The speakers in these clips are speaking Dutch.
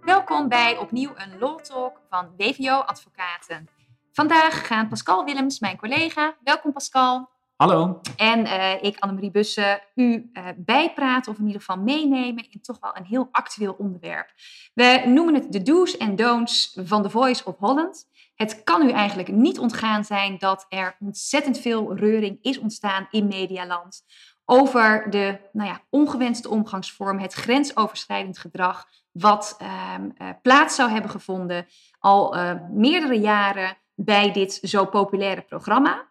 Welkom bij opnieuw een Law Talk van WVO Advocaten. Vandaag gaan Pascal Willems, mijn collega, welkom Pascal, Hallo. en uh, ik, Annemarie Bussen, u uh, bijpraten of in ieder geval meenemen in toch wel een heel actueel onderwerp. We noemen het de do's en don'ts van The Voice of Holland. Het kan u eigenlijk niet ontgaan zijn dat er ontzettend veel reuring is ontstaan in Medialand over de nou ja, ongewenste omgangsvorm, het grensoverschrijdend gedrag, wat uh, uh, plaats zou hebben gevonden al uh, meerdere jaren bij dit zo populaire programma.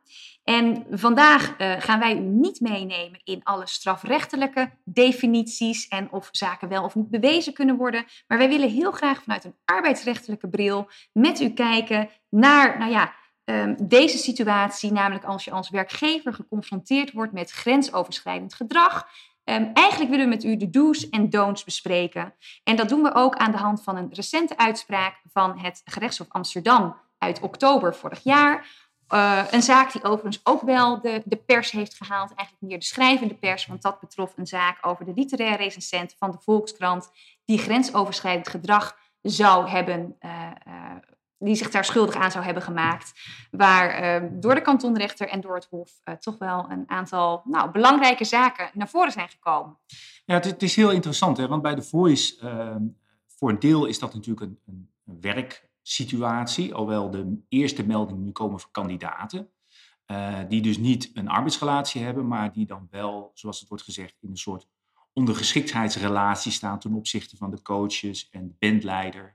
En vandaag gaan wij u niet meenemen in alle strafrechtelijke definities en of zaken wel of niet bewezen kunnen worden. Maar wij willen heel graag vanuit een arbeidsrechtelijke bril met u kijken naar, nou ja, um, deze situatie, namelijk als je als werkgever geconfronteerd wordt met grensoverschrijdend gedrag. Um, eigenlijk willen we met u de do's en don'ts bespreken. En dat doen we ook aan de hand van een recente uitspraak van het gerechtshof Amsterdam uit oktober vorig jaar. Uh, een zaak die overigens ook wel de, de pers heeft gehaald, eigenlijk meer de schrijvende pers, want dat betrof een zaak over de literaire recensent van de Volkskrant, die grensoverschrijdend gedrag zou hebben uh, die zich daar schuldig aan zou hebben gemaakt. Waar uh, door de kantonrechter en door het Hof uh, toch wel een aantal nou, belangrijke zaken naar voren zijn gekomen. Ja, het, is heel interessant, hè? want bij de Voice, uh, voor een deel is dat natuurlijk een, een, werksituatie. Alhoewel de eerste meldingen nu komen van kandidaten. Die dus niet een arbeidsrelatie hebben, maar die dan wel, zoals het wordt gezegd, in een soort ondergeschiktheidsrelatie staan ten opzichte van de coaches en de bandleider.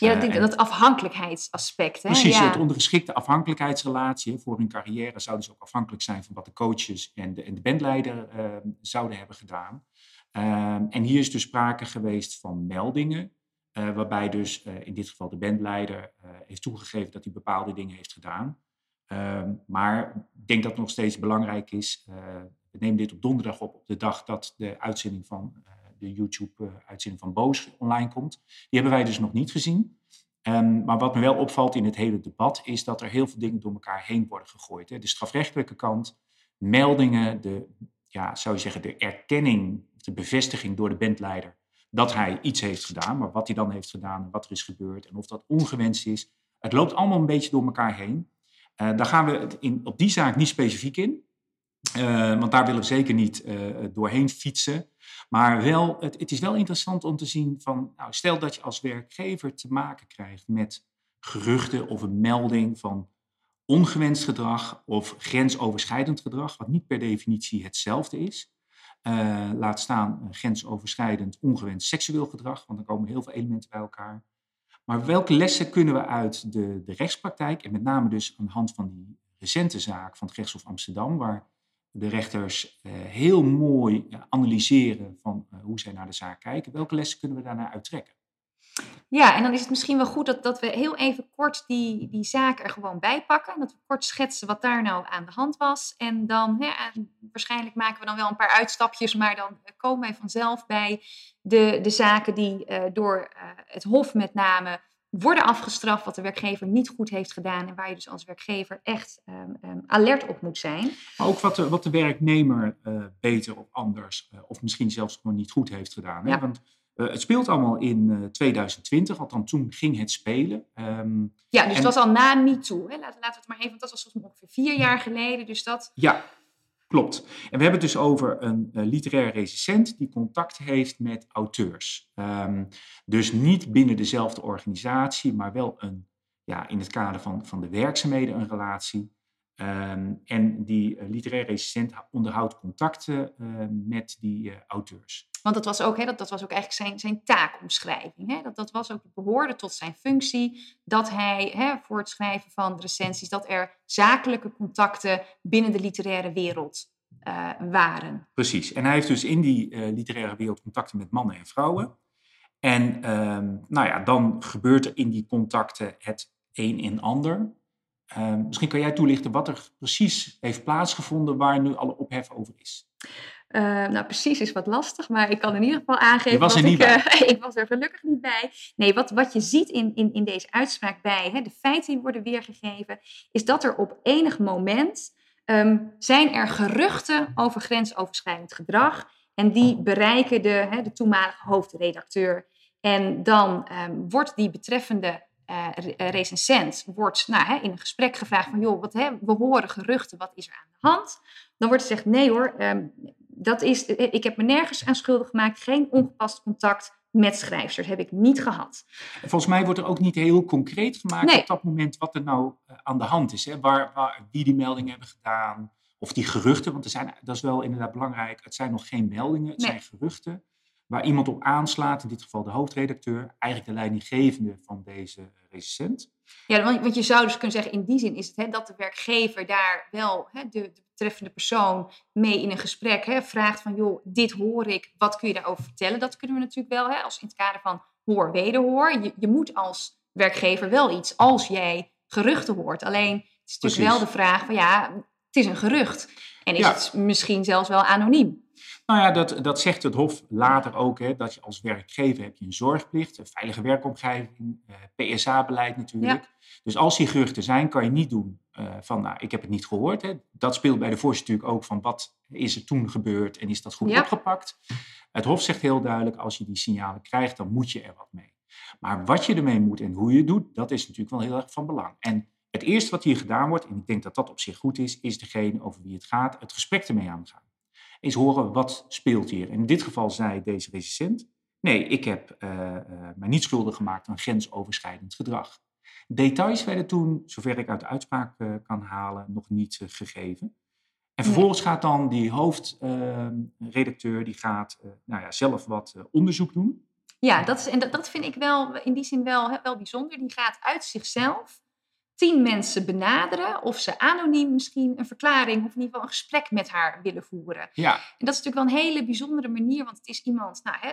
Ja, dat, uh, dat afhankelijkheidsaspect. Hè? Precies, ja. het ondergeschikte afhankelijkheidsrelatie. Voor hun carrière zouden ze ook afhankelijk zijn van wat de coaches en de, en de bandleider uh, zouden hebben gedaan. Uh, en hier is dus sprake geweest van meldingen, uh, waarbij dus uh, in dit geval de bandleider uh, heeft toegegeven dat hij bepaalde dingen heeft gedaan. Ehm, maar ik denk dat het nog steeds belangrijk is. we nemen dit op donderdag op, op de dag dat de uitzending van de YouTube-uitzending van Boos online komt. Die hebben wij dus nog niet gezien. Um, maar wat me wel opvalt in het hele debat is dat er heel veel dingen door elkaar heen worden gegooid. Hè. De strafrechtelijke kant, meldingen, de, ja, zou je zeggen, de erkenning, de bevestiging door de bandleider dat hij iets heeft gedaan. Maar wat hij dan heeft gedaan en wat er is gebeurd en of dat ongewenst is. Het loopt allemaal een beetje door elkaar heen. Uh, daar gaan we in, op die zaak niet specifiek in. Uh, want daar willen we zeker niet doorheen fietsen. Maar wel, het, het, is wel interessant om te zien van, nou, stel dat je als werkgever te maken krijgt met geruchten of een melding van ongewenst gedrag of grensoverschrijdend gedrag, wat niet per definitie hetzelfde is. Uh, laat staan grensoverschrijdend ongewenst seksueel gedrag, want dan komen heel veel elementen bij elkaar. Maar welke lessen kunnen we uit de, de rechtspraktijk, en met name dus aan de hand van die recente zaak van het Rechtshof Amsterdam, waar de rechters uh, heel mooi analyseren van uh, hoe zij naar de zaak kijken. Welke lessen kunnen we daarna uittrekken? Ja, en dan is het misschien wel goed dat, dat we heel even kort die, die zaak er gewoon bij pakken. Dat we kort schetsen wat daar nou aan de hand was. En dan, waarschijnlijk maken we dan wel een paar uitstapjes, maar dan komen wij vanzelf bij de, de zaken die door het Hof met name worden afgestraft wat de werkgever niet goed heeft gedaan en waar je dus als werkgever echt um, um, alert op moet zijn. Maar ook wat de, wat de werknemer uh, beter of anders uh, of misschien zelfs gewoon niet goed heeft gedaan. Hè? Ja. Want uh, het speelt allemaal in 2020, althans toen ging het spelen. Um, ja, dus en... het was al na MeToo. Hè? Laten, laten we het maar even, want dat was ongeveer vier jaar geleden. Dus dat... Ja, Klopt. En we hebben het dus over een uh, literair recensent die contact heeft met auteurs. Um, dus niet binnen dezelfde organisatie, maar wel een, ja, in het kader van, van de werkzaamheden een relatie. Um, en die uh, literair recensent onderhoudt contacten uh, met die auteurs. Want dat was ook, hè, dat, dat was ook eigenlijk zijn, zijn taakomschrijving. Hè? Dat, dat was ook, behoorde tot zijn functie. Dat hij hè, voor het schrijven van recensies, dat er zakelijke contacten binnen de literaire wereld uh, waren. Precies. En hij heeft dus in die literaire wereld contacten met mannen en vrouwen. En um, nou ja, dan gebeurt er in die contacten het een en ander. Uh, misschien kan jij toelichten wat er precies heeft plaatsgevonden waar nu alle ophef over is. Uh, nou, precies is wat lastig, maar ik kan in ieder geval aangeven. Je was er niet ik, bij. Uh, ik was er gelukkig niet bij. Nee, wat, wat je ziet in, in, in deze uitspraak bij hè, de feiten die worden weergegeven, is dat er op enig moment ehm, zijn er geruchten over grensoverschrijdend gedrag. En die bereiken de, hè, de toenmalige hoofdredacteur. En dan ehm, wordt die betreffende recensent wordt, nou, hè, in een gesprek gevraagd van... joh, wat, hè, we horen geruchten, wat is er aan de hand? Dan wordt gezegd, nee hoor, um, dat is, ik heb me nergens aan schuldig gemaakt. Geen ongepast contact met schrijfsters heb ik niet gehad. Volgens mij wordt er ook niet heel concreet gemaakt op dat moment wat er nou aan de hand is. Hè? Waar, waar, wie die meldingen hebben gedaan, of die geruchten. Want er zijn, dat is wel inderdaad belangrijk. Het zijn nog geen meldingen, het nee. zijn geruchten. Waar iemand op aanslaat, in dit geval de hoofdredacteur, eigenlijk de leidinggevende van deze recensent. Ja, want, want je zou dus kunnen zeggen, in die zin is het hè, dat de werkgever daar wel hè, de, de betreffende persoon mee in een gesprek hè, vraagt van, joh, dit hoor ik, wat kun je daarover vertellen? Dat kunnen we natuurlijk wel, hè, als in het kader van hoor, wederhoor. Je, je moet als werkgever wel iets als jij geruchten hoort. Alleen het is natuurlijk wel de vraag van, ja, het is een gerucht. En is het misschien zelfs wel anoniem? Nou ja, dat, dat zegt het Hof later ook, hè, dat je als werkgever heb je een zorgplicht, een veilige werkomgeving, eh, PSA-beleid natuurlijk. Dus als die geruchten zijn, kan je niet doen uh, van, nou, ik heb het niet gehoord. Hè. Dat speelt bij de voorzitter natuurlijk ook van, wat is er toen gebeurd en is dat goed opgepakt? Het Hof zegt heel duidelijk, als je die signalen krijgt, dan moet je er wat mee. Maar wat je ermee moet en hoe je het doet, dat is natuurlijk wel heel erg van belang. En het eerste wat hier gedaan wordt, en ik denk dat dat op zich goed is, is degene over wie het gaat, het gesprek ermee aangaan eens horen wat speelt hier. En in dit geval zei deze recensent, nee, ik heb uh, uh, mij niet schuldig gemaakt aan grensoverschrijdend gedrag. Details werden toen, zover ik uit de uitspraak uh, kan halen, nog niet gegeven. En vervolgens gaat dan die hoofdredacteur, die gaat nou ja, zelf wat onderzoek doen. Ja, dat, is, en dat, dat vind ik wel in die zin wel, wel bijzonder. Die gaat uit zichzelf tien mensen benaderen of ze anoniem misschien een verklaring of in ieder geval een gesprek met haar willen voeren. Ja. En dat is natuurlijk wel een hele bijzondere manier, want het is iemand, nou hè,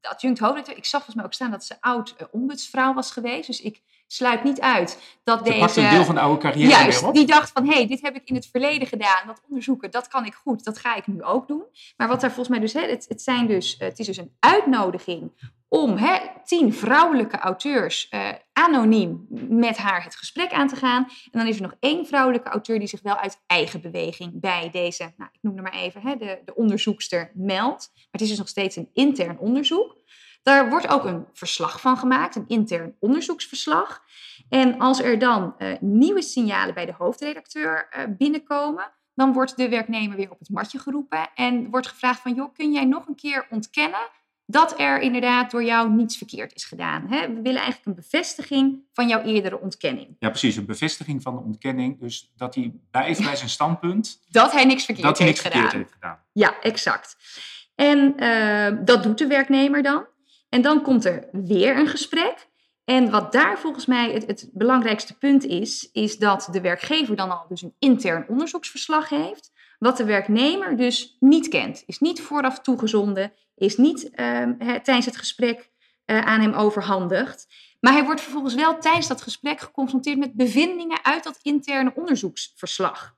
de adjunct hoofdredacteur, ik zag volgens mij ook staan dat ze oud uh, ombudsvrouw was geweest, dus ik sluit niet uit dat ze deze... een deel van de oude carrière Juist, die dacht van, hé, hey, dit heb ik in het verleden gedaan, dat onderzoeken, dat kan ik goed, dat ga ik nu ook doen. Maar wat daar volgens mij dus, hè, het, het, zijn dus, het is dus een uitnodiging om hè, tien vrouwelijke auteurs uh, anoniem met haar het gesprek aan te gaan. En dan is er nog één vrouwelijke auteur die zich wel uit eigen beweging bij deze, nou, ik noem er maar even, hè, de, de onderzoekster meldt. Maar het is dus nog steeds een intern onderzoek. Daar wordt ook een verslag van gemaakt, een intern onderzoeksverslag. En als er dan uh, nieuwe signalen bij de hoofdredacteur uh, binnenkomen, dan wordt de werknemer weer op het matje geroepen en wordt gevraagd van, joh, kun jij nog een keer ontkennen dat er inderdaad door jou niets verkeerd is gedaan. Hè? We willen eigenlijk een bevestiging van jouw eerdere ontkenning. Ja, precies. Een bevestiging van de ontkenning. Dus dat hij blijft bij zijn standpunt. Dat hij niks verkeerd, dat hij heeft, niks gedaan. verkeerd heeft gedaan. Ja, exact. En uh, dat doet de werknemer dan. En dan komt er weer een gesprek. En wat daar volgens mij het, het, belangrijkste punt is, is dat de werkgever dan al dus een intern onderzoeksverslag heeft, wat de werknemer dus niet kent, is niet vooraf toegezonden, is niet uh, tijdens het gesprek uh, aan hem overhandigd. Maar hij wordt vervolgens wel tijdens dat gesprek geconfronteerd met bevindingen uit dat interne onderzoeksverslag.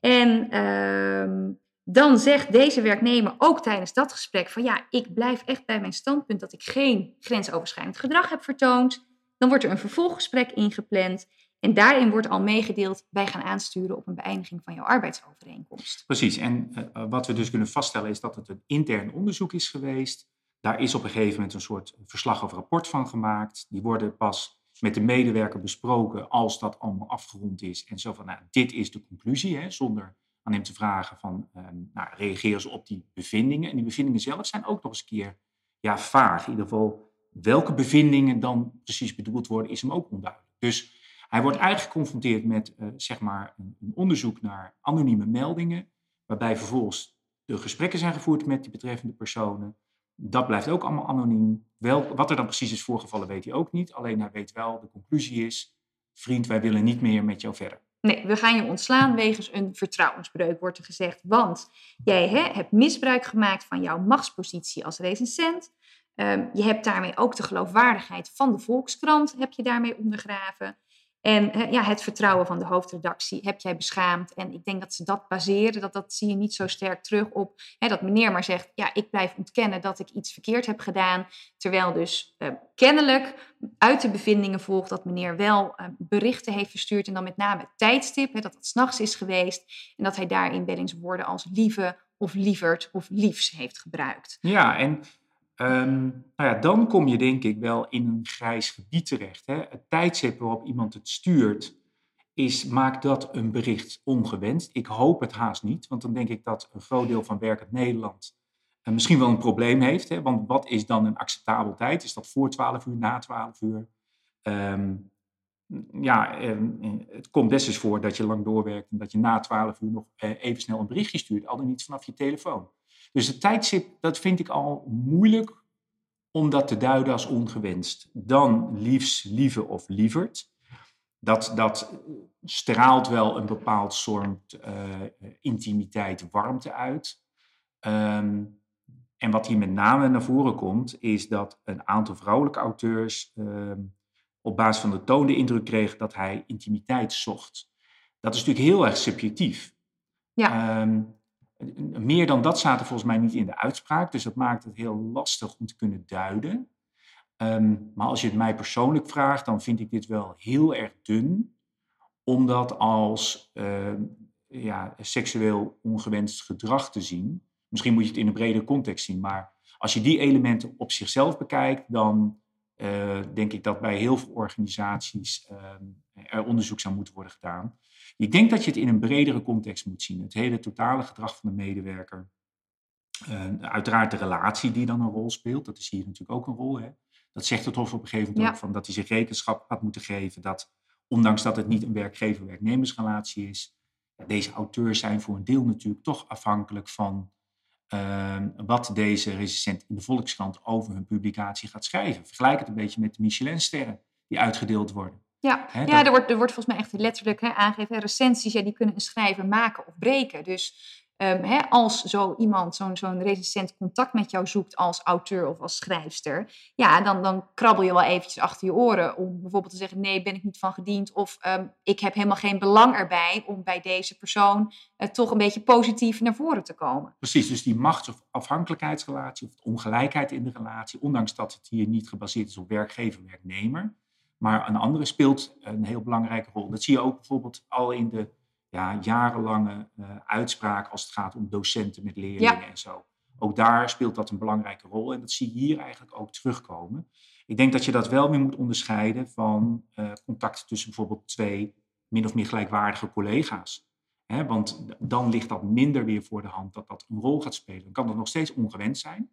En uh, dan zegt deze werknemer ook tijdens dat gesprek van ja, ik blijf echt bij mijn standpunt dat ik geen grensoverschrijdend gedrag heb vertoond. Dan wordt er een vervolggesprek ingepland en daarin wordt al meegedeeld, wij gaan aansturen op een beëindiging van jouw arbeidsovereenkomst. Precies, en uh, wat we dus kunnen vaststellen is dat het een intern onderzoek is geweest. Daar is op een gegeven moment een soort verslag of rapport van gemaakt. Die worden pas met de medewerker besproken als dat allemaal afgerond is. En zo van, nou, dit is de conclusie, hè, zonder aan hem te vragen van, uh, nou, reageren ze op die bevindingen? En die bevindingen zelf zijn ook nog eens een keer ja, vaag. In ieder geval, welke bevindingen dan precies bedoeld worden, is hem ook onduidelijk. Dus hij wordt eigenlijk geconfronteerd met uh, zeg maar een, onderzoek naar anonieme meldingen, waarbij vervolgens de gesprekken zijn gevoerd met die betreffende personen. Dat blijft ook allemaal anoniem. Wel, wat er dan precies is voorgevallen, weet hij ook niet. Alleen hij weet wel, de conclusie is, vriend, wij willen niet meer met jou verder. Nee, we gaan je ontslaan wegens een vertrouwensbreuk, wordt er gezegd. Want jij hè, hebt misbruik gemaakt van jouw machtspositie als recensent. Um, je hebt daarmee ook de geloofwaardigheid van de Volkskrant heb je daarmee ondergraven. En ja, het vertrouwen van de hoofdredactie heb jij beschaamd. En ik denk dat ze dat baseren, dat, dat zie je niet zo sterk terug op hè, dat meneer maar zegt, ja, ik blijf ontkennen dat ik iets verkeerd heb gedaan. Terwijl dus uh, kennelijk uit de bevindingen volgt dat meneer wel uh, berichten heeft verstuurd. En dan met name het tijdstip, hè, dat het s'nachts is geweest. En dat hij daarin beddingswoorden als lieve of lieverd of liefs heeft gebruikt. Ja, en Um, nou ja, dan kom je denk ik wel in een grijs gebied terecht. Hè. Het tijdstip waarop iemand het stuurt, is, maakt dat een bericht ongewenst? Ik hoop het haast niet, want dan denk ik dat een groot deel van werkend Nederland uh, misschien wel een probleem heeft. Hè. Want wat is dan een acceptabel tijd? Is dat voor 12 uur, na 12 uur? Um, ja, um, het komt best eens voor dat je lang doorwerkt en dat je na 12 uur nog uh, even snel een berichtje stuurt, al dan niet vanaf je telefoon. Dus het tijdstip, dat vind ik al moeilijk om dat te duiden als ongewenst. Dan liefs, lieve of lieverd. Dat, dat straalt wel een bepaald soort uh, intimiteit, warmte uit. Um, en wat hier met name naar voren komt, is dat een aantal vrouwelijke auteurs um, op basis van de toon de indruk kregen dat hij intimiteit zocht. Dat is natuurlijk heel erg subjectief. Ja. Um, meer dan dat er volgens mij niet in de uitspraak, dus dat maakt het heel lastig om te kunnen duiden. Ehm, maar als je het mij persoonlijk vraagt, dan vind ik dit wel heel erg dun, om dat als ehm, ja, seksueel ongewenst gedrag te zien. Misschien moet je het in een brede context zien, maar als je die elementen op zichzelf bekijkt, dan uh, denk ik dat bij heel veel organisaties ehm, er onderzoek zou moeten worden gedaan. Ik denk dat je het in een bredere context moet zien. Het hele totale gedrag van de medewerker. Uh, uiteraard de relatie die dan een rol speelt. Dat is hier natuurlijk ook een rol. Hè? Dat zegt het Hof op een gegeven moment ook van dat hij zich rekenschap had moeten geven. Dat ondanks dat het niet een werkgever-werknemersrelatie is. Deze auteurs zijn voor een deel natuurlijk toch afhankelijk van uh, wat deze recensent in de Volkskrant over hun publicatie gaat schrijven. Vergelijk het een beetje met de Michelinsterren die uitgedeeld worden. Ja, ja er, wordt, er wordt volgens mij echt letterlijk hè, aangegeven, recensies, ja, die kunnen een schrijver maken of breken. Dus um, hè, als zo iemand, zo'n zo'n recensent contact met jou zoekt als auteur of als schrijfster, ja, dan, dan krabbel je wel eventjes achter je oren om bijvoorbeeld te zeggen, nee, ben ik niet van gediend of um, ik heb helemaal geen belang erbij om bij deze persoon uh, toch een beetje positief naar voren te komen. Precies, dus die machts- of afhankelijkheidsrelatie of ongelijkheid in de relatie, ondanks dat het hier niet gebaseerd is op werkgever-werknemer, maar een andere speelt een heel belangrijke rol. Dat zie je ook bijvoorbeeld al in de ja, jarenlange uh, uitspraak als het gaat om docenten met leerlingen en zo. Ook daar speelt dat een belangrijke rol en dat zie je hier eigenlijk ook terugkomen. Ik denk dat je dat wel weer moet onderscheiden van uh, contact tussen bijvoorbeeld twee min of meer gelijkwaardige collega's. He, want dan ligt dat minder weer voor de hand dat dat een rol gaat spelen. Dan kan dat nog steeds ongewenst zijn,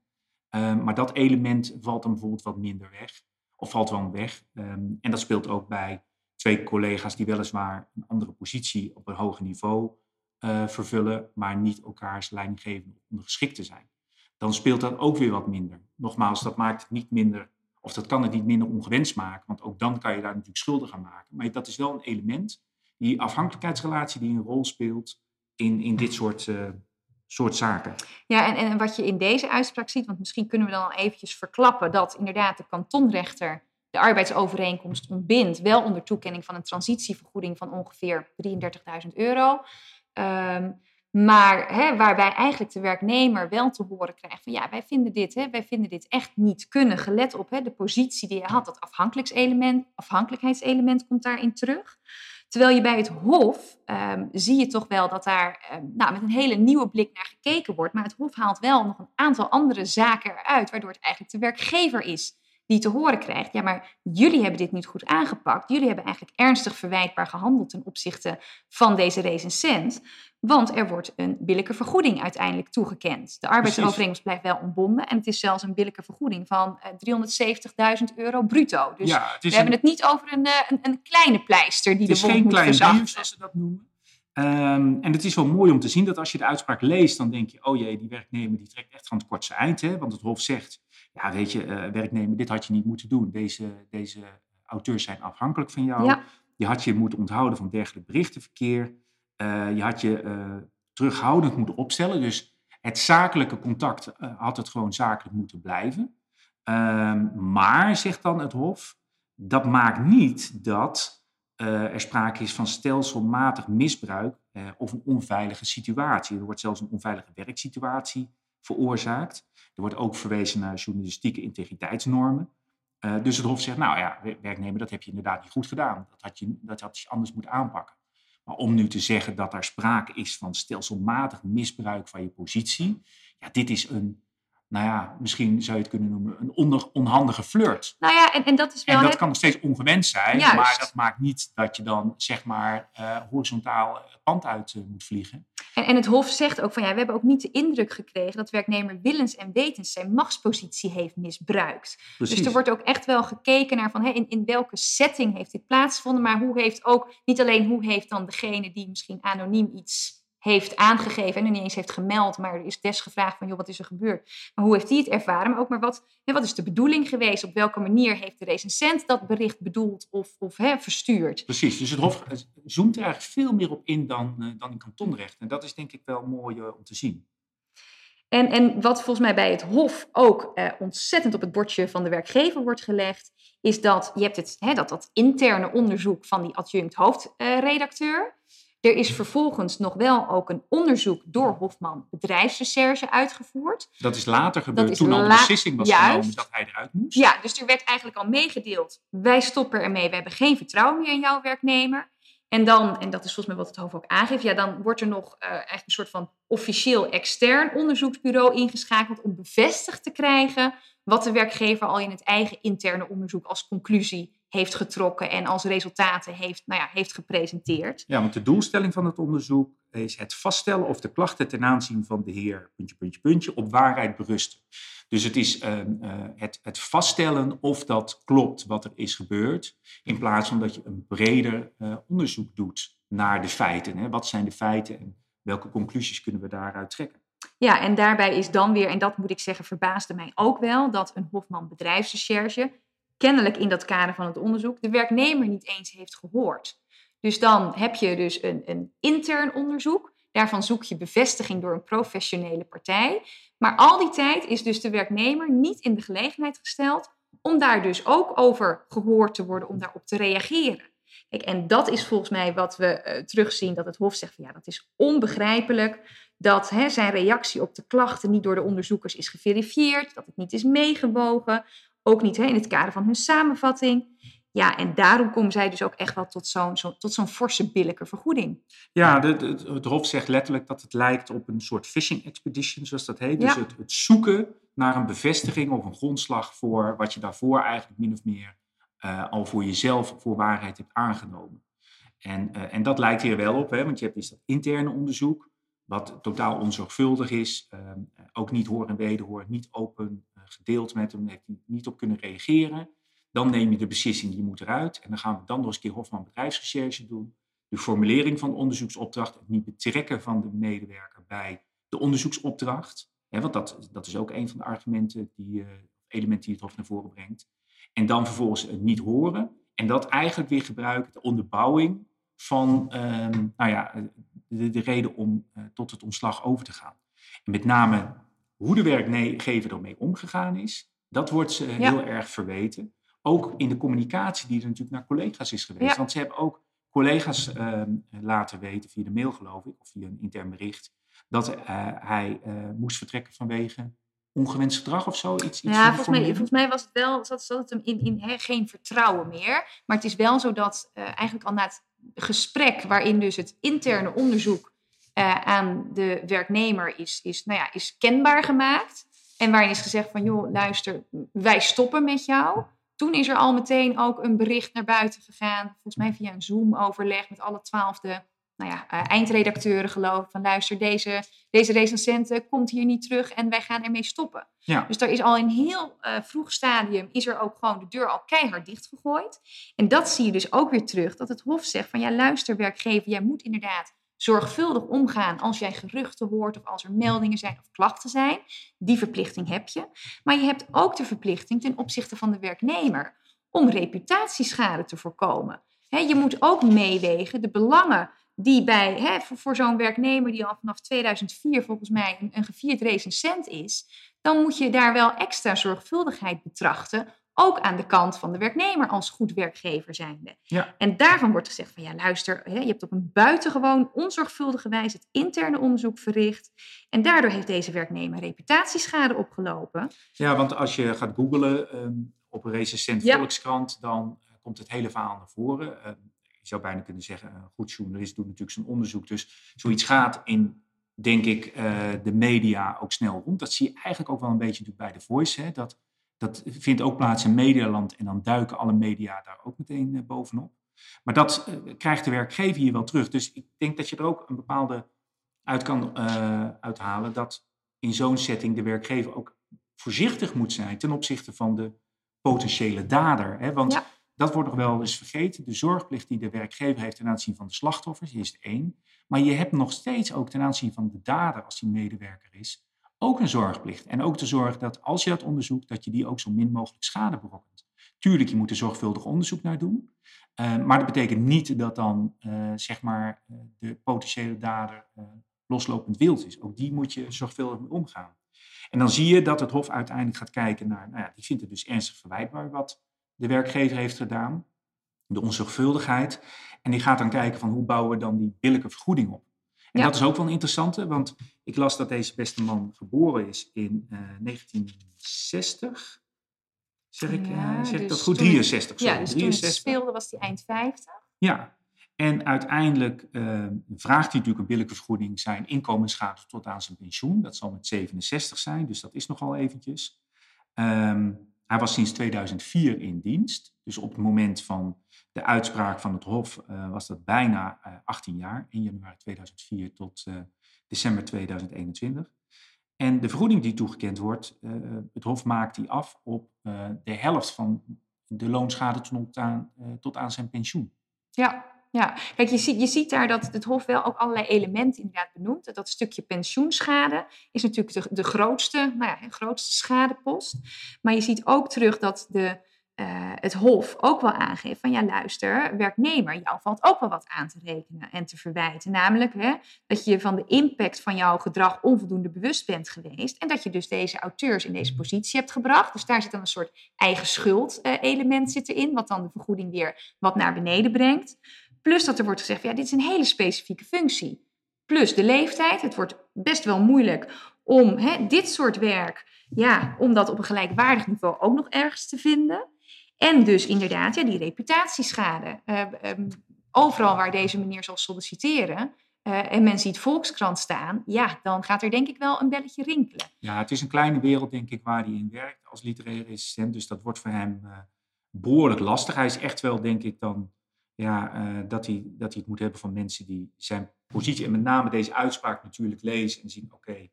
uh, maar dat element valt dan bijvoorbeeld wat minder weg of valt wel weg. Um, en dat speelt ook bij twee collega's die weliswaar een andere positie op een hoger niveau uh, vervullen, maar niet elkaars leidinggevende ondergeschikt zijn. Dan speelt dat ook weer wat minder. Nogmaals, dat maakt het niet minder, of dat kan het niet minder ongewenst maken, want ook dan kan je daar natuurlijk schuldig aan maken. Maar dat is wel een element, die afhankelijkheidsrelatie die een rol speelt in, in dit soort uh, soort zaken. Ja, en, en wat je in deze uitspraak ziet, want misschien kunnen we dan eventjes verklappen dat inderdaad de kantonrechter de arbeidsovereenkomst ontbindt, wel onder toekenning van een transitievergoeding van ongeveer 33.000 euro. Um, maar hè, waarbij eigenlijk de werknemer wel te horen krijgt van ja, wij vinden dit, hè, wij vinden dit echt niet kunnen, gelet op hè, de positie die je had, dat afhankelijkheidselement komt daarin terug. Terwijl je bij het Hof um, zie je toch wel dat daar um, nou, met een hele nieuwe blik naar gekeken wordt. Maar het Hof haalt wel nog een aantal andere zaken eruit, waardoor het eigenlijk de werkgever is die te horen krijgt. Ja, maar jullie hebben dit niet goed aangepakt. Jullie hebben eigenlijk ernstig verwijtbaar gehandeld ten opzichte van deze recensent. Want er wordt een billijke vergoeding uiteindelijk toegekend. De arbeidsovereenkomst blijft wel ontbonden. En het is zelfs een billijke vergoeding van 370.000 eh, euro bruto. Dus ja, we hebben het niet over een, eh, een, een kleine pleister die de wond moet verzachten. Het is geen klein zoals ze dat noemen. Um, en het is wel mooi om te zien dat als je de uitspraak leest, dan denk je, oh jee, die werknemer die trekt echt van het kortste eind. Hè? Want het Hof zegt, ja weet je, uh, werknemer, dit had je niet moeten doen. Deze, deze auteurs zijn afhankelijk van jou. Je had je moeten onthouden van dergelijk berichtenverkeer. Uh, je had je uh, terughoudend moeten opstellen. Dus het zakelijke contact had het gewoon zakelijk moeten blijven. Um, maar, zegt dan het Hof, dat maakt niet dat er sprake is van stelselmatig misbruik of een onveilige situatie. Er wordt zelfs een onveilige werksituatie veroorzaakt. Er wordt ook verwezen naar journalistieke integriteitsnormen. dus het Hof zegt, nou ja, werknemer, dat heb je inderdaad niet goed gedaan. Dat had je, dat had je anders moeten aanpakken. Maar om nu te zeggen dat er sprake is van stelselmatig misbruik van je positie, ja, dit is een, nou ja, misschien zou je het kunnen noemen, een onhandige flirt. Nou ja, en, en dat is wel... En dat kan nog steeds ongewenst zijn, maar dat maakt niet dat je dan, zeg maar, uh, horizontaal pand uit uh, moet vliegen. En, en, het Hof zegt ook van ja, we hebben ook niet de indruk gekregen dat werknemer willens en wetens zijn machtspositie heeft misbruikt. Precies. Dus er wordt ook echt wel gekeken naar van in, in welke setting heeft dit plaatsgevonden, maar hoe heeft ook, niet alleen hoe heeft dan degene die misschien anoniem iets heeft aangegeven en er niet eens heeft gemeld, maar er is des gevraagd van, joh, wat is er gebeurd? Maar hoe heeft hij het ervaren? Maar ook maar wat, hè, wat is de bedoeling geweest? Op welke manier heeft de recensent dat bericht bedoeld of, of hè, verstuurd? Precies, dus het Hof zoomt er eigenlijk veel meer op in dan, uh, dan in kantonrecht. En dat is denk ik wel mooi uh, om te zien. En, en wat volgens mij bij het Hof ook uh, ontzettend op het bordje van de werkgever wordt gelegd, is dat je hebt het, hè, dat, dat interne onderzoek van die adjunct hoofdredacteur. Er is vervolgens nog wel ook een onderzoek door Hofman bedrijfsrecherche uitgevoerd. Dat is later gebeurd toen al de beslissing was Juist. genomen dat hij eruit moest. Ja, dus er werd eigenlijk al meegedeeld. Wij stoppen ermee, we hebben geen vertrouwen meer in jouw werknemer. En dan, en dat is volgens mij wat het Hof ook aangeeft, ja, dan wordt er nog uh, eigenlijk een soort van officieel extern onderzoeksbureau ingeschakeld om bevestigd te krijgen wat de werkgever al in het eigen interne onderzoek als conclusie heeft getrokken en als resultaten heeft, nou ja, heeft gepresenteerd. Ja, want de doelstelling van het onderzoek is het vaststellen of de klachten ten aanzien van de heer, puntje, puntje, puntje, op waarheid berusten. Dus het is uh, uh, het, het, vaststellen of dat klopt wat er is gebeurd, in plaats van dat je een breder uh, onderzoek doet naar de feiten. Hè? Wat zijn de feiten en welke conclusies kunnen we daaruit trekken? Ja, en daarbij is dan weer, en dat moet ik zeggen, verbaasde mij ook wel, dat een Hofman bedrijfsrecherche kennelijk in dat kader van het onderzoek de werknemer niet eens heeft gehoord. Dus dan heb je dus een, een intern onderzoek. Daarvan zoek je bevestiging door een professionele partij. Maar al die tijd is dus de werknemer niet in de gelegenheid gesteld om daar dus ook over gehoord te worden, om daarop te reageren. Kijk, en dat is volgens mij wat we uh, terugzien, dat het Hof zegt van ja, dat is onbegrijpelijk dat hè, zijn reactie op de klachten niet door de onderzoekers is geverifieerd, dat het niet is meegewogen, ook niet hè, in het kader van hun samenvatting. Ja, en daarom komen zij dus ook echt wel tot zo'n zo, tot zo'n forse billijke vergoeding. Ja, de, de, het Hof zegt letterlijk dat het lijkt op een soort fishing expedition, zoals dat heet. Dus het, het, zoeken naar een bevestiging of een grondslag voor wat je daarvoor eigenlijk min of meer uh, al voor jezelf voor waarheid hebt aangenomen. En, uh, en dat lijkt hier wel op, hè, want je hebt dus dat interne onderzoek, wat totaal onzorgvuldig is, uh, ook niet hoor en wederhoor, niet open gedeeld met hem, heeft hij niet op kunnen reageren. Dan neem je de beslissing, je moet eruit. En dan gaan we dan nog eens een keer Hofman bedrijfsrecherche doen. De formulering van de onderzoeksopdracht, het niet betrekken van de medewerker bij de onderzoeksopdracht. Hè, want dat, dat is ook een van de argumenten, die, uh, elementen die het Hof naar voren brengt. En dan vervolgens het niet horen. En dat eigenlijk weer gebruiken, de onderbouwing van uh, nou ja, de, de reden om uh, tot het ontslag over te gaan. En met name hoe de werkgever ermee omgegaan is, dat wordt ze heel erg verweten. Ook in de communicatie die er natuurlijk naar collega's is geweest. Want ze hebben ook collega's uh, laten weten, via de mail geloof ik, of via een intern bericht, dat uh, hij uh, moest vertrekken vanwege ongewenst gedrag of zo? Iets, iets ja, volgens mij, volgens mij was het wel, zat, zat het hem in, in he, geen vertrouwen meer. Maar het is wel zo dat uh, eigenlijk al na het gesprek, waarin dus het interne onderzoek uh, aan de werknemer is, is, nou ja, is kenbaar gemaakt. En waarin is gezegd van, joh, luister, wij stoppen met jou. Toen is er al meteen ook een bericht naar buiten gegaan. Volgens mij via een Zoom-overleg met alle twaalfde nou ja, uh, eindredacteuren geloof ik. Van luister, deze, deze recensente komt hier niet terug en wij gaan ermee stoppen. Ja. Dus er is al in heel uh, vroeg stadium, is er ook gewoon de deur al keihard dichtgegooid. En dat zie je dus ook weer terug. Dat het Hof zegt van ja, luister werkgever, jij moet inderdaad zorgvuldig omgaan als jij geruchten hoort of als er meldingen zijn of klachten zijn. Die verplichting heb je. Maar je hebt ook de verplichting ten opzichte van de werknemer om reputatieschade te voorkomen. je moet ook meewegen de belangen die bij, voor, zo'n werknemer die al vanaf 2004 volgens mij een, een gevierd recensent is, dan moet je daar wel extra zorgvuldigheid betrachten ook aan de kant van de werknemer als goed werkgever zijnde. Ja. En daarvan wordt gezegd van ja, luister, je hebt op een buitengewoon onzorgvuldige wijze het interne onderzoek verricht. En daardoor heeft deze werknemer reputatieschade opgelopen. Ja, want als je gaat googlen ehm, op een recensent Ja. Volkskrant, dan eh, komt het hele verhaal naar voren. Ehm, je zou bijna kunnen zeggen, een goed journalist doet natuurlijk zijn onderzoek. Dus zoiets gaat in, denk ik, eh, de media ook snel rond. Dat zie je eigenlijk ook wel een beetje natuurlijk bij The Voice. Hè? Dat, dat vindt ook plaats in Medialand en dan duiken alle media daar ook meteen eh, bovenop. Maar dat eh, krijgt de werkgever hier wel terug. Dus ik denk dat je er ook een bepaalde uit kan eh, uithalen dat in zo'n setting de werkgever ook voorzichtig moet zijn ten opzichte van de potentiële dader. Hè? Want Ja. dat wordt nog wel eens vergeten. De zorgplicht die de werkgever heeft ten aanzien van de slachtoffers is één. Maar je hebt nog steeds ook ten aanzien van de dader, als die medewerker is, ook een zorgplicht. En ook de zorg dat als je dat onderzoekt, dat je die ook zo min mogelijk schade berokkent. Tuurlijk, je moet er zorgvuldig onderzoek naar doen. Eh, maar dat betekent niet dat dan eh, zeg maar, eh, de potentiële dader loslopend wild is. Ook die moet je zorgvuldig mee omgaan. En dan zie je dat het Hof uiteindelijk gaat kijken naar, nou ja, die vindt het dus ernstig verwijtbaar wat de werkgever heeft gedaan, de onzorgvuldigheid. En die gaat dan kijken van hoe bouwen we dan die billijke vergoeding op. En Ja. dat is ook wel een interessante, want ik las dat deze beste man geboren is in eh, 1960. Zeg ik, eh, Ja, zeg ik dat dus goed? toen- 63. Ja, sorry, dus toen het 63. speelde was die eind 50. Ja, en uiteindelijk eh, vraagt hij natuurlijk een billijke vergoeding zijn inkomensschade tot aan zijn pensioen. Dat zal met 67 zijn, dus dat is nogal eventjes. Ehm, hij was sinds 2004 in dienst. Dus op het moment van de uitspraak van het Hof eh, was dat bijna eh, 18 jaar. 1 januari 2004 tot eh, december 2021. En de vergoeding die toegekend wordt, eh, het Hof maakt die af op eh, de helft van de loonschade eh, tot aan zijn pensioen. Ja, ja. Kijk, je ziet, je ziet daar dat het Hof wel ook allerlei elementen inderdaad benoemt. Dat stukje pensioenschade is natuurlijk de, grootste, nou ja, grootste schadepost. Maar je ziet ook terug dat de, eh, het Hof ook wel aangeeft van ja, luister, werknemer, jou valt ook wel wat aan te rekenen en te verwijten. Namelijk hè, dat je van de impact van jouw gedrag onvoldoende bewust bent geweest. En dat je dus deze auteurs in deze positie hebt gebracht. Dus daar zit dan een soort eigen schuld eh, element zit erin, wat dan de vergoeding weer wat naar beneden brengt. Plus dat er wordt gezegd, ja, dit is een hele specifieke functie. Plus de leeftijd. Het wordt best wel moeilijk om hè, dit soort werk, ja, om dat op een gelijkwaardig niveau ook nog ergens te vinden. En dus inderdaad, ja, die reputatieschade. Eh, ehm, overal waar deze meneer zal solliciteren eh, en men ziet Volkskrant staan, ja, dan gaat er denk ik wel een belletje rinkelen. Ja, het is een kleine wereld, denk ik, waar hij in werkt als literaire assistent. Dus dat wordt voor hem eh, behoorlijk lastig. Hij is echt wel, denk ik, dan ja, eh, dat, hij, dat hij het moet hebben van mensen die zijn positie en met name deze uitspraak natuurlijk lezen en zien: oké,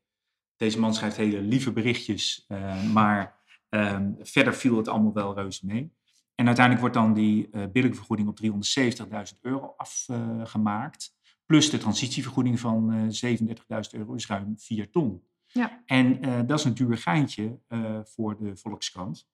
deze man schrijft hele lieve berichtjes, eh, maar ehm, verder viel het allemaal wel reuze mee. En uiteindelijk wordt dan die eh billijke vergoeding op 370.000 euro afgemaakt. plus de transitievergoeding van eh 37.000 euro is ruim 4 ton. Ja. En dat is een duur geintje voor de Volkskrant.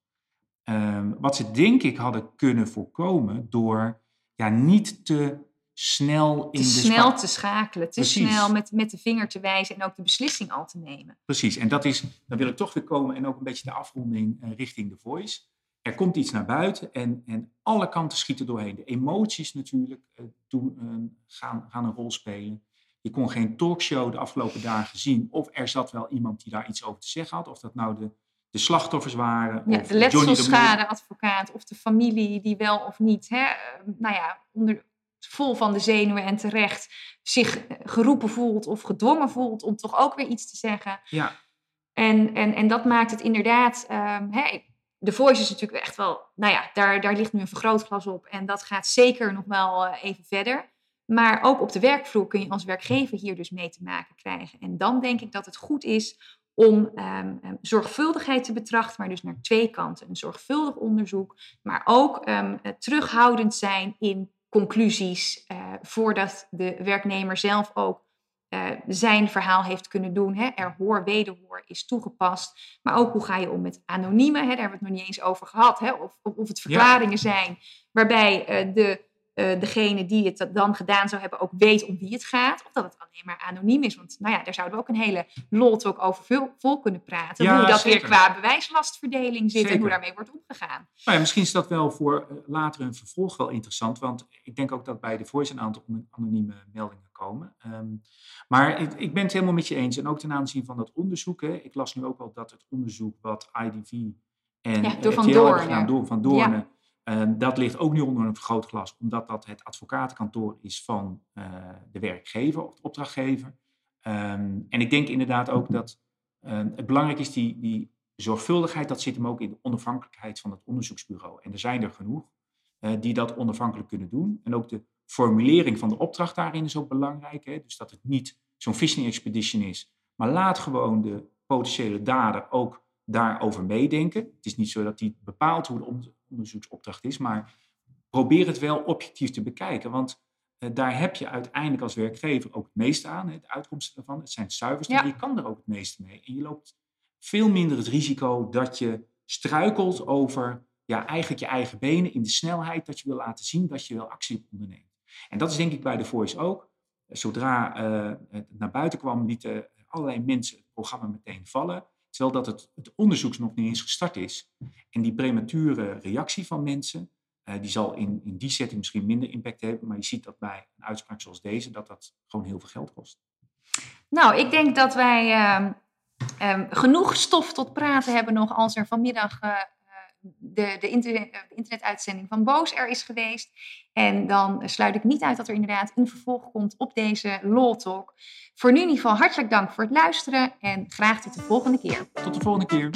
Ehm, wat ze denk ik hadden kunnen voorkomen door ja, niet te snel in Te de snel te schakelen, te Precies. snel met, met de vinger te wijzen en ook de beslissing al te nemen. Precies, en dat is, dan wil ik toch weer komen en ook een beetje de afronding eh, richting de voice. Er komt iets naar buiten en, en alle kanten schieten doorheen. De emoties natuurlijk eh, doen, eh, gaan, gaan een rol spelen. Je kon geen talkshow de afgelopen dagen zien of er zat wel iemand die daar iets over te zeggen had. Of dat nou de, de slachtoffers waren. Ja, of de letselschadeadvocaat of de familie die wel of niet, hè, eh, nou ja, onder, vol van de zenuwen en terecht zich eh, geroepen voelt of gedwongen voelt om toch ook weer iets te zeggen. Ja, En, en, en dat maakt het inderdaad. hè, de voice is natuurlijk echt wel. Nou ja, daar, daar ligt nu een vergrootglas op. En dat gaat zeker nog wel eh, even verder. Maar ook op de werkvloer kun je als werkgever hier dus mee te maken krijgen. En dan denk ik dat het goed is om ehm, ehm, zorgvuldigheid te betrachten, maar dus naar twee kanten. Een zorgvuldig onderzoek, maar ook ehm, eh, terughoudend zijn in conclusies, eh, voordat de werknemer zelf ook eh, zijn verhaal heeft kunnen doen. Hè. Er hoor, wederhoor is toegepast. Maar ook hoe ga je om met anoniemen? Hè. Daar hebben we het nog niet eens over gehad. Hè. Of, of, of het verklaringen zijn waarbij eh, de uh, degene die het dan gedaan zou hebben ook weet om wie het gaat. Of dat het alleen maar anoniem is. Want nou ja, daar zouden we ook een hele lot ook over vol kunnen praten. hoe dat weer qua bewijslastverdeling zit en hoe daarmee wordt omgegaan. Nou ja, misschien is dat wel voor uh, later een vervolg wel interessant. Want ik denk ook dat bij de Voice een aantal anonieme meldingen komen. Um, maar ik, ik, ben het helemaal met je eens. En ook ten aanzien van dat onderzoek. Hè, ik las nu ook wel dat het onderzoek wat IDV en ja, door Van Doornen. Gedaan, door Van Doornen Ehm, dat ligt ook nu onder een vergrootglas, omdat dat het advocatenkantoor is van uh, de werkgever of de opdrachtgever. Ehm, en ik denk inderdaad ook dat ehm, het belangrijk is, die, die zorgvuldigheid, dat zit hem ook in de onafhankelijkheid van het onderzoeksbureau. En er zijn er genoeg uh, die dat onafhankelijk kunnen doen. En ook de formulering van de opdracht daarin is ook belangrijk. Hè? Dus dat het niet zo'n fishing expedition is, maar laat gewoon de potentiële dader ook daarover meedenken. Het is niet zo dat die bepaalt hoe de onderzoeksopdracht is, maar probeer het wel objectief te bekijken. Want uh, daar heb je uiteindelijk als werkgever ook het meeste aan, hè, de uitkomsten ervan. Het zijn cijfers, ja. je kan er ook het meeste mee. En je loopt veel minder het risico dat je struikelt over ja, eigenlijk je eigen benen in de snelheid dat je wil laten zien dat je wel actie onderneemt. En dat is denk ik bij de Voice ook. Zodra uh, het naar buiten kwam, lieten allerlei mensen het programma meteen vallen. Terwijl dat het, het onderzoek nog niet eens gestart is. En die premature reactie van mensen, uh, die zal in, in die setting misschien minder impact hebben. Maar je ziet dat bij een uitspraak zoals deze, dat dat gewoon heel veel geld kost. Nou, ik denk dat wij uh, um, genoeg stof tot praten hebben nog als er vanmiddag uh, de, de, internet, de, internetuitzending van Boos er is geweest. En dan sluit ik niet uit dat er inderdaad een vervolg komt op deze Law Talk. Voor nu in ieder geval hartelijk dank voor het luisteren en graag tot de volgende keer. Tot de volgende keer.